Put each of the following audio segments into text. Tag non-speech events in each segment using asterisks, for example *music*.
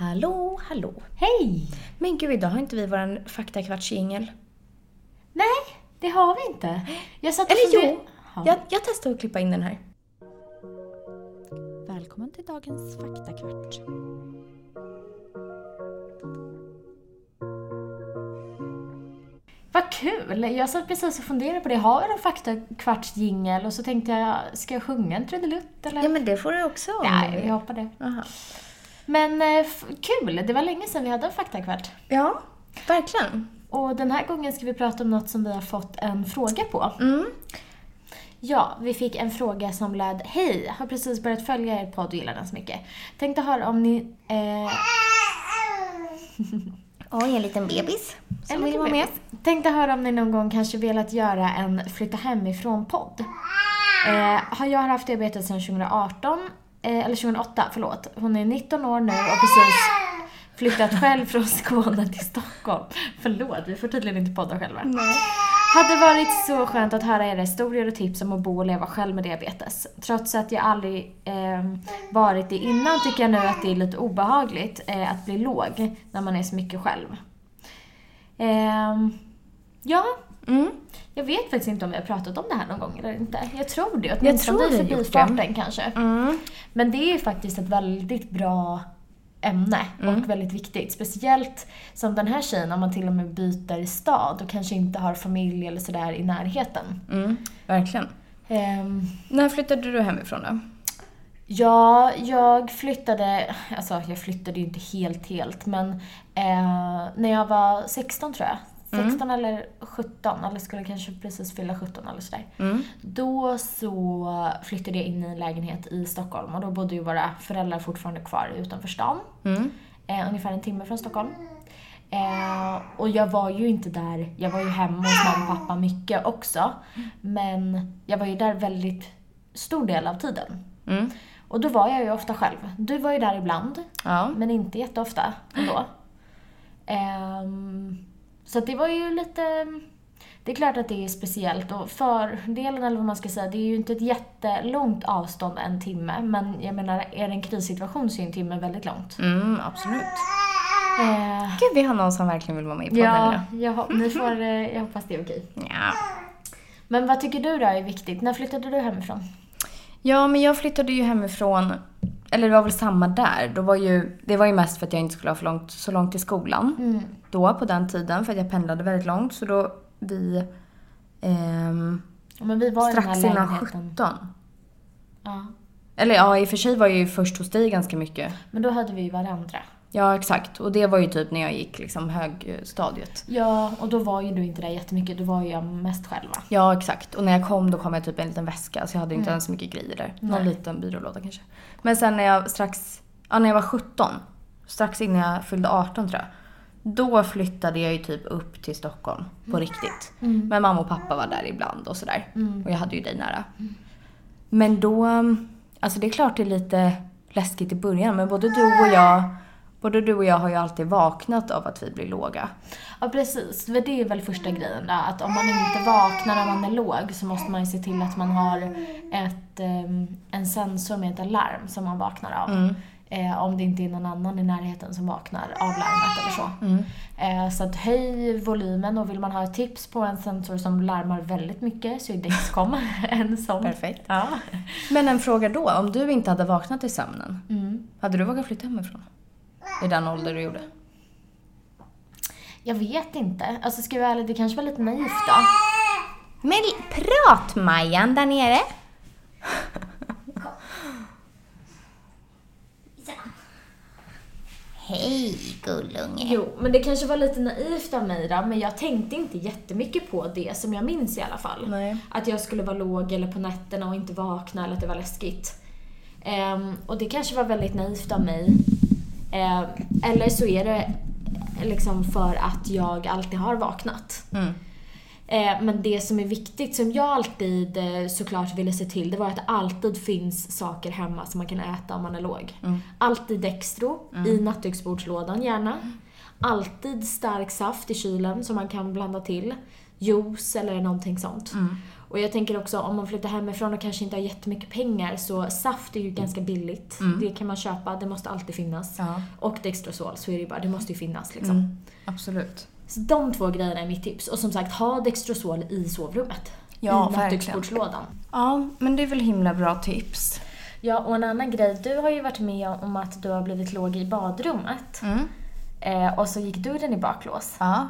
Hallå, hallå. Hej! Men gud, idag har inte vi våran faktakvartsjingel. Nej, det har vi inte. Jag satt Eller jo, Ja. jag, jag testar att klippa in den här. Välkommen till dagens faktakvart. Vad kul! Jag satt precis och funderade på det. Har jag en faktakvartsjingel? Och så tänkte jag, ska jag sjunga en trudelutt eller? Ja, men det får du också Nej, jag hoppar det. Aha. Men eh, kul! Det var länge sedan vi hade en faktakvart. Ja, verkligen. Och den här gången ska vi prata om något som vi har fått en fråga på. Mm. Ja, vi fick en fråga som löd Hej! Har precis börjat följa er podd och gillar den så mycket. Tänkte höra om ni... Eh, *laughs* Oj, en liten bebis som en vill vara med. Tänkte höra om ni någon gång kanske velat göra en flytta hemifrån-podd. Eh, har jag haft diabetes sedan 2018, eh, eller 2008, förlåt. Hon är 19 år nu och precis flyttat själv från Skåne till Stockholm. Förlåt, vi får tydligen inte podda själva. Hade varit så skönt att höra era historier och tips om att bo och leva själv med diabetes. Trots att jag aldrig eh, varit det innan tycker jag nu att det är lite obehagligt eh, att bli låg när man är så mycket själv. Ehm, ja, Mm. jag vet faktiskt inte om vi har pratat om det här någon gång eller inte. Jag tror det, åtminstone i förbifarten kanske. Mm. Men det är faktiskt ett väldigt bra ämne Mm. och väldigt viktigt. Speciellt som den här tjejen, om man till och med byter stad och kanske inte har familj eller sådär i närheten. Mm. Verkligen. Ehm, När flyttade du hemifrån då? ja, jag flyttade, alltså jag flyttade ju inte helt helt men eh, när jag var 16 tror jag. 16 eller 17, eller skulle kanske precis fylla 17 eller sådär. Mm. Då så flyttade jag in i en lägenhet i Stockholm och då bodde ju våra föräldrar fortfarande kvar utanför stan. Mm. Eh, ungefär en timme från Stockholm. Eh, och jag var ju inte där, jag var ju hemma hos mamma och pappa mycket också. Men jag var ju där väldigt stor del av tiden. Mm. Och då var jag ju ofta själv. Du var ju där ibland, Ja. men inte jätteofta ändå. Ehm, så det var ju lite... Det är klart att det är speciellt och fördelen eller vad man ska säga, det är ju inte ett jättelångt avstånd en timme. Men jag menar, är det en krissituation så är en timme väldigt långt. Mm, absolut. Eh, Gud, vi har någon som verkligen vill vara med i podden ja, jag, ni *laughs* får, eh, jag hoppas det är okej. Ja. Men vad tycker du då är viktigt? När flyttade du hemifrån? Ja, men jag flyttade ju hemifrån, eller det var väl samma där. Då var ju, det var ju mest för att jag inte skulle ha för långt, så långt till skolan. Mm. Då, på den tiden, för att jag pendlade väldigt långt. Så då vi... ehm, Men vi var i den strax här innan lägenheten. 17. Ja. Eller ja, i och för sig var jag ju först hos dig ganska mycket. Men då hade vi ju varandra. Ja, exakt. Och det var ju typ när jag gick liksom högstadiet. Ja, och då var ju du inte där jättemycket. Då var ju jag mest själv va? Ja, exakt. Och när jag kom då kom jag typ i en liten väska så jag hade inte ens så mycket grejer där. Någon Nej. liten byrålåda kanske. Men sen när jag strax, ja när jag var 17, strax innan jag fyllde 18 tror jag. Då flyttade jag ju typ upp till Stockholm på riktigt. Men mamma och pappa var där ibland och sådär. Och jag hade ju dig nära. Men då, alltså det är klart det är lite läskigt i början men både du och jag Både du och jag har ju alltid vaknat av att vi blir låga. Ja, precis. Det är väl första grejen då. Att om man inte vaknar när man är låg så måste man ju se till att man har ett, ehm, en sensor med ett alarm som man vaknar av. Eh, om det inte är någon annan i närheten som vaknar av larmet eller så. Eh, så att höj volymen och vill man ha ett tips på en sensor som larmar väldigt mycket så är Dexcom *laughs* en sån. Perfekt. Ja. Men en fråga då, om du inte hade vaknat i sömnen, Mm. hade du vågat flytta hemifrån? I den ålder du gjorde? Jag vet inte. Alltså ska jag vara ärlig, det kanske var lite naivt då. Men prat Majan där nere! Hej gullunge. Jo, men det kanske var lite naivt av mig då, men jag tänkte inte jättemycket på det som jag minns i alla fall. Nej. Att jag skulle vara låg eller på nätterna och inte vakna eller att det var läskigt. Ehm, och det kanske var väldigt naivt av mig. Ehm, eller så är det liksom för att jag alltid har vaknat. Mm. Eh, Men det som är viktigt, som jag alltid eh, såklart ville se till, det var att det alltid finns saker hemma som man kan äta om man är låg. Alltid Dextro i nattduksbordslådan gärna. Alltid stark saft i kylen som man kan blanda till. Juice eller någonting sånt. Och jag tänker också om man flyttar hemifrån och kanske inte har jättemycket pengar så saft är ju ganska billigt. Det kan man köpa, det måste alltid finnas. Ja. Och Dextrosol, så är det ju bara, det måste ju finnas liksom. Mm. Absolut. Så de två grejerna är mitt tips. Och som sagt, ha Dextrosol i sovrummet. Ja, I nattduksbordslådan. Ja, men det är väl himla bra tips. Ja, och en annan grej. Du har ju varit med om att du har blivit låg i badrummet. Mm. Eh, och så gick dörren i baklås. Ja.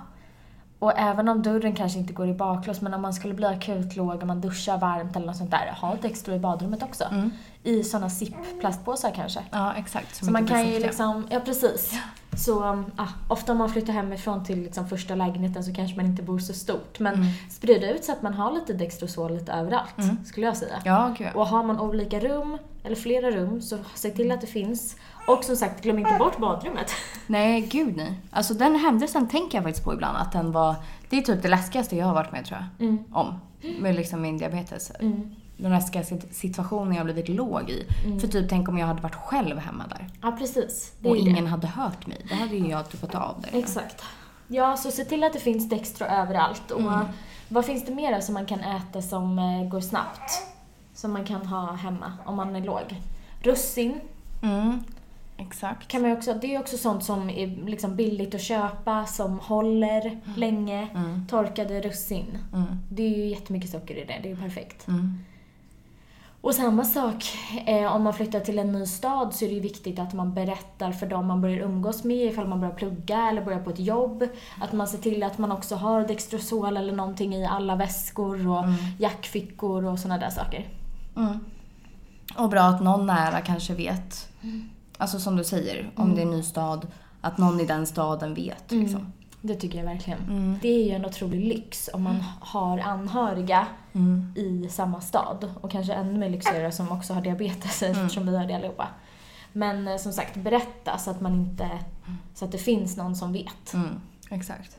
Och även om dörren kanske inte går i baklås, men om man skulle bli akut låg, om man duschar varmt eller något sånt där, ha Dextro i badrummet också. Mm. I såna zipp-plastpåsar kanske. Ja, exakt. Så man kan ju liksom, ja precis. Så um, ah, ofta om man flyttar hemifrån till liksom första lägenheten så kanske man inte bor så stort. Men Mm. sprid ut så att man har lite Dextrosol lite överallt, Mm. skulle jag säga. Ja, ja. Och har man olika rum, eller flera rum, så se till att det finns. Och som sagt, glöm inte bort badrummet. *laughs* Nej, gud nej. Alltså den händelsen tänker jag faktiskt på ibland att den var... Det är typ det läskigaste jag har varit med tror jag. Mm. Om. Med liksom min diabetes. Mm. Den läskigaste situationen jag blivit låg i. För typ tänk om jag hade varit själv hemma där. Ja, precis. Det Och ju det. ingen hade hört mig. Då hade ju jag tuppat av där. Exakt. Ja, så se till att det finns Dextro överallt. Och vad finns det mer som man kan äta som eh, går snabbt? Som man kan ha hemma om man är låg. Russin Mm. Exakt. kan man också, det är också sånt som är liksom billigt att köpa, som håller länge. Mm. Torkade russin. Mm. Det är ju jättemycket socker i det, det är ju perfekt. Mm. Och samma sak, eh, om man flyttar till en ny stad så är det ju viktigt att man berättar för dem man börjar umgås med ifall man börjar plugga eller börjar på ett jobb. Att man ser till att man också har Dextrosol eller någonting i alla väskor och jackfickor och sådana där saker. Mm. Och bra att någon nära kanske vet. Alltså som du säger, om det är en ny stad, att någon i den staden vet. Liksom. Det tycker jag verkligen. Mm. Det är ju en otrolig lyx om man har anhöriga Mm. i samma stad. Och kanske ännu mer lyxigare som också har diabetes Mm. eftersom vi har det allihopa. Men eh, som sagt, berätta så att man inte... Så att det finns någon som vet. Mm. Exakt.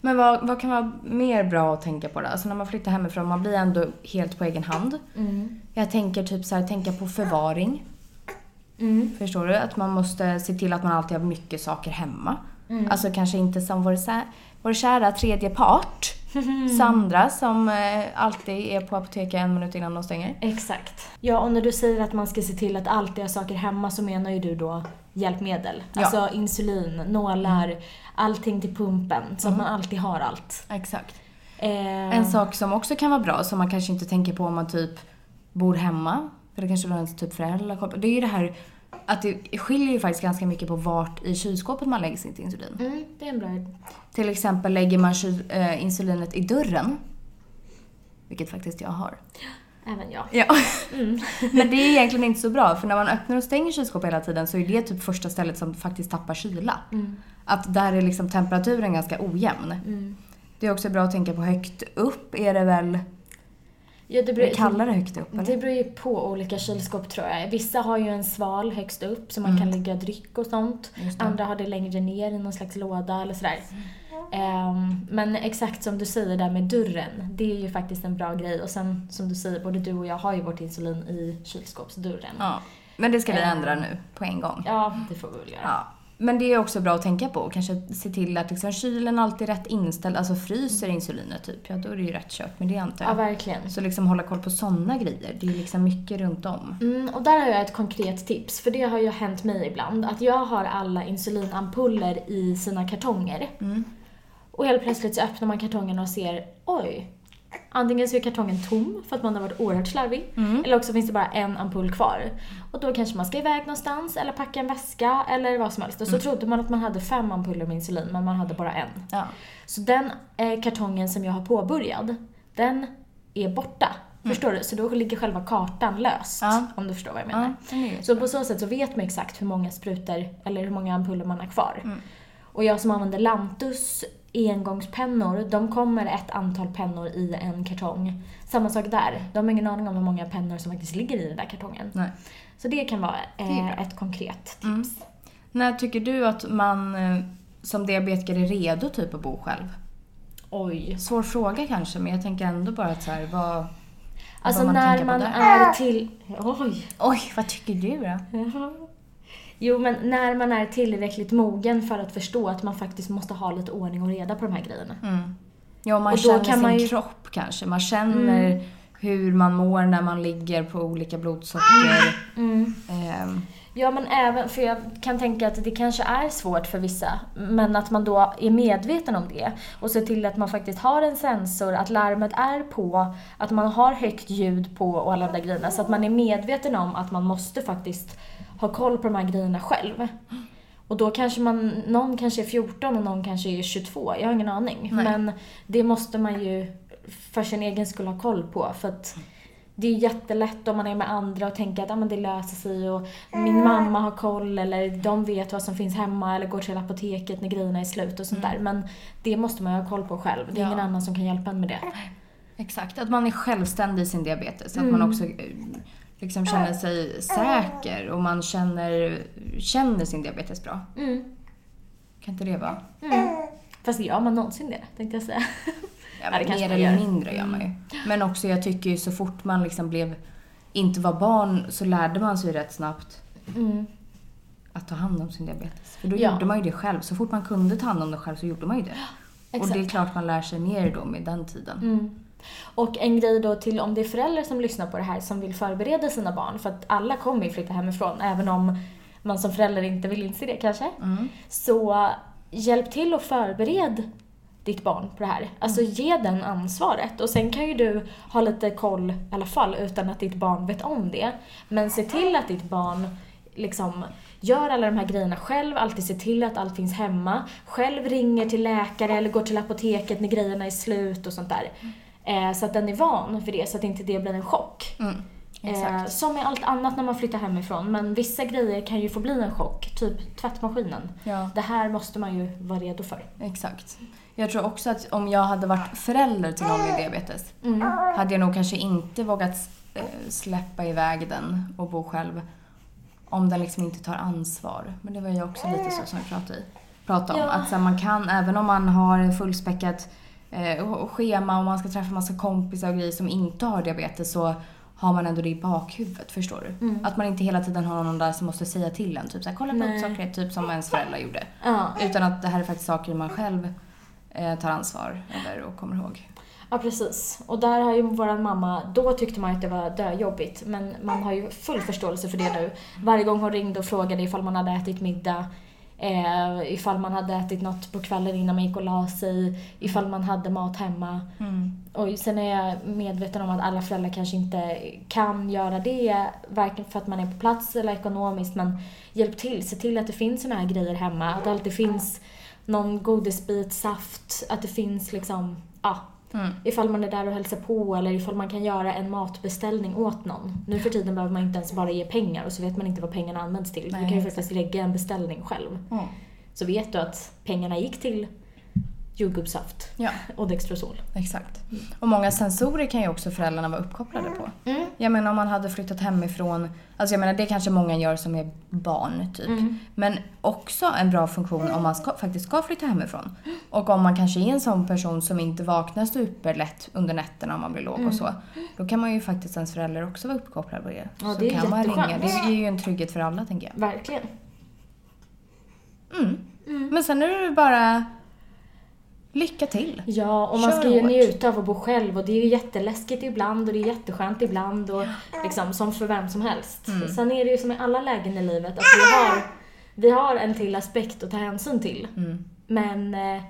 Men vad, vad kan vara mer bra att tänka på då? Alltså när man flyttar hemifrån, man blir ändå helt på egen hand. Mm. Jag tänker typ så här, tänka på förvaring. Mm. Förstår du? Att man måste se till att man alltid har mycket saker hemma. Mm. Alltså kanske inte som vår, vår kära tredje part. *laughs* Sandra som eh, alltid är på apoteket en minut innan de stänger. Exakt. Ja, och när du säger att man ska se till att alltid ha saker hemma så menar ju du då hjälpmedel. Ja. Alltså insulin, nålar, allting till pumpen. Så att man alltid har allt. Exakt. Eh, En sak som också kan vara bra, som man kanske inte tänker på om man typ bor hemma, för det kanske har ens typ föräldrar. Det är ju det här att det skiljer ju faktiskt ganska mycket på vart i kylskåpet man lägger sitt insulin. Mm, det är en bra idé. Till exempel lägger man äh, insulinet i dörren, vilket faktiskt jag har. Även jag. Ja. *laughs* Men det är egentligen inte så bra, för när man öppnar och stänger kylskåpet hela tiden så är det typ första stället som faktiskt tappar kyla. Att där är liksom temperaturen ganska ojämn. Mm. Det är också bra att tänka på högt upp är det väl Ja, det Är det kallare högt upp eller? Det beror ju på olika kylskåp tror jag. Vissa har ju en sval högst upp så man kan lägga dryck och sånt. Mm. Andra har det längre ner i någon slags låda eller sådär. Ehm, men exakt som du säger där med dörren, det är ju faktiskt en bra grej. Och sen som du säger, både du och jag har ju vårt insulin i kylskåpsdörren. Ja. Men det ska vi ändra nu på en gång. Ja, det får vi väl göra. Ja. Men det är också bra att tänka på. Kanske se till att liksom kylen alltid är rätt inställd. Alltså fryser insulinet typ, ja då är det ju rätt kört med det antar Ja, jag. verkligen. Så liksom hålla koll på sådana grejer. Det är liksom mycket runt om. Mm, och där har jag ett konkret tips, för det har ju hänt mig ibland. Att jag har alla insulinampuller i sina kartonger. Mm. Och helt plötsligt så öppnar man kartongen och ser, oj. Antingen så är kartongen tom för att man har varit oerhört slarvig. Mm. Eller också finns det bara en ampull kvar. Och då kanske man ska iväg någonstans eller packa en väska eller vad som helst. Och så Mm. trodde man att man hade fem ampuller med insulin men man hade bara en. Ja. Så den eh, kartongen som jag har påbörjad, den är borta. Förstår du? Så då ligger själva kartan löst. Mm. Ja. Om du förstår vad jag menar. Ja, Så på så sätt så vet man exakt hur många sprutor eller hur många ampuller man har kvar. Mm. Och jag som använder Lantus engångspennor, de kommer ett antal pennor i en kartong. Samma sak där. De har ingen aning om hur många pennor som faktiskt ligger i den där kartongen. Nej. Så det kan vara eh, bra. ett konkret tips. Mm. När tycker du att man eh, som diabetiker är redo typ att bo själv? Oj. Svår fråga kanske, men jag tänker ändå bara att så här, vad... Alltså vad man när man är till... Oj. Oj, vad tycker du då? *laughs* Jo, men när man är tillräckligt mogen för att förstå att man faktiskt måste ha lite ordning och reda på de här grejerna. Mm. Ja, man Och då känner sin man ju- kropp kanske. Man känner hur man mår när man ligger på olika blodsocker. Mm. Ehm, Ja men även, för jag kan tänka att det kanske är svårt för vissa, men att man då är medveten om det och ser till att man faktiskt har en sensor, att larmet är på, att man har högt ljud på och alla de där grejerna. Så att man är medveten om att man måste faktiskt ha koll på de här grejerna själv. Och då kanske man, någon kanske är 14 och någon kanske är 22, jag har ingen aning. Nej. Men det måste man ju för sin egen skull ha koll på. För att det är jättelätt om man är med andra och tänker att ah, men det löser sig och min mamma har koll eller de vet vad som finns hemma eller går till apoteket när grejerna är slut och sånt där. Men det måste man ju ha koll på själv. Det är Ja. ingen annan som kan hjälpa en med det. Exakt, att man är självständig i sin diabetes. Att Mm. man också eh, liksom känner sig säker och man känner, känner sin diabetes bra. Mm. Kan inte det vara? Fast gör man någonsin det, tänkte jag säga. Ja, det mer eller mindre gör man ju. Men också jag tycker ju så fort man liksom blev, inte var barn så lärde man sig rätt snabbt Mm. att ta hand om sin diabetes. För då Ja. gjorde man ju det själv. Så fort man kunde ta hand om det själv så gjorde man ju det. Och exakt. det är klart man lär sig mer då med den tiden. Mm. Och en grej då till om det är föräldrar som lyssnar på det här som vill förbereda sina barn, för att alla kommer ju flytta hemifrån, även om man som förälder inte vill inse det kanske. Mm. Så hjälp till och förbered ditt barn på det här. Alltså ge den ansvaret. Och sen kan ju du ha lite koll i alla fall utan att ditt barn vet om det. Men se till att ditt barn liksom gör alla de här grejerna själv, alltid se till att allt finns hemma. Själv ringer till läkare eller går till apoteket när grejerna är slut och sånt där. Eh, så att den är van för det, så att inte det blir en chock. Mm. Eh, som med allt annat när man flyttar hemifrån. Men vissa grejer kan ju få bli en chock, typ tvättmaskinen. Ja. Det här måste man ju vara redo för. Exakt. Jag tror också att om jag hade varit förälder till någon med diabetes Mm. hade jag nog kanske inte vågat eh, släppa iväg den och bo själv om den liksom inte tar ansvar. Men det var ju också lite så som vi pratade, om. Ja. Att så här, man kan, även om man har fullspäckat och- och schema och man ska träffa massa kompisar och grejer som inte har diabetes så har man ändå det i bakhuvudet, förstår du? Mm. Att man inte hela tiden har någon där som måste säga till en, typ såhär, kolla blodsockret, typ som ens föräldrar gjorde. Ja. Utan att det här är faktiskt saker man själv eh, tar ansvar över och kommer ihåg. ja, precis. Och där har ju vår mamma, då tyckte man att det var döjobbigt, men man har ju full förståelse för det nu. Varje gång hon ringde och frågade ifall man hade ätit middag, eh, ifall man hade ätit något på kvällen innan man gick och la sig, ifall man hade mat hemma. Och sen är jag medveten om att alla föräldrar kanske inte kan göra det, varken för att man är på plats eller ekonomiskt, men hjälp till. Se till att det finns såna här grejer hemma. Att det alltid finns någon godisbit, saft, att det finns liksom, ja, Mm. ifall man är där och hälsar på eller ifall man kan göra en matbeställning åt någon. Nu för tiden behöver man inte ens bara ge pengar och så vet man inte vad pengarna används till. Nej, du kan ju faktiskt lägga en beställning själv. Mm. Så vet du att pengarna gick till jordgubbssaft Ja, och Dextrosol. exakt. Och många sensorer kan ju också föräldrarna vara uppkopplade på. Mm. Jag menar om man hade flyttat hemifrån, alltså jag menar det kanske många gör som är barn typ. Mm. Men också en bra funktion om man ska, faktiskt ska flytta hemifrån. Och om man kanske är en sån person som inte vaknar superlätt under nätterna om man blir låg Mm. och så. Då kan man ju faktiskt ens förälder också vara uppkopplad på det. Ja, så det är kan man ringa. Det ger ju en trygghet för alla tänker jag. Verkligen. Mm. Men sen är det bara lycka till. Ja, och man Kör ska ju hårt. njuta av att bo själv och det är ju jätteläskigt ibland och det är jätteskönt ibland och liksom som för vem som helst. Mm. Sen är det ju som i alla lägen i livet att vi har, vi har en till aspekt att ta hänsyn till. Mm. Men eh,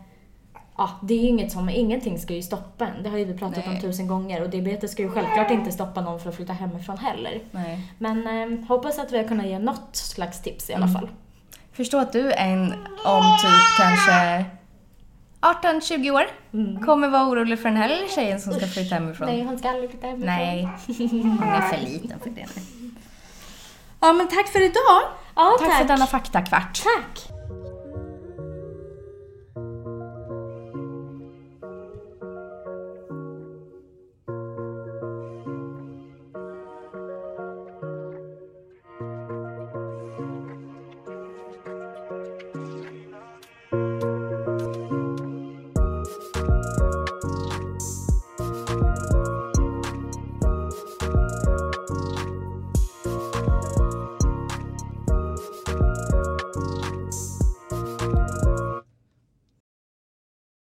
ja, det är ju inget som, ingenting ska ju stoppa en. Det har ju vi pratat om Nej. tusen gånger och diabetes ska ju självklart inte stoppa någon för att flytta hemifrån heller. Nej. Men eh, hoppas att vi har kunnat ge något slags tips i alla Mm. fall. Förstå att du är en om typ kanske 18-20 år Mm. kommer vara orolig för den här lilla tjejen som ska flytta hemifrån. Nej, hon ska aldrig flytta hemifrån. Nej, hon är för *laughs* liten för det. Ja men tack för idag! Ja, Tack tack. för denna faktakvart. Tack!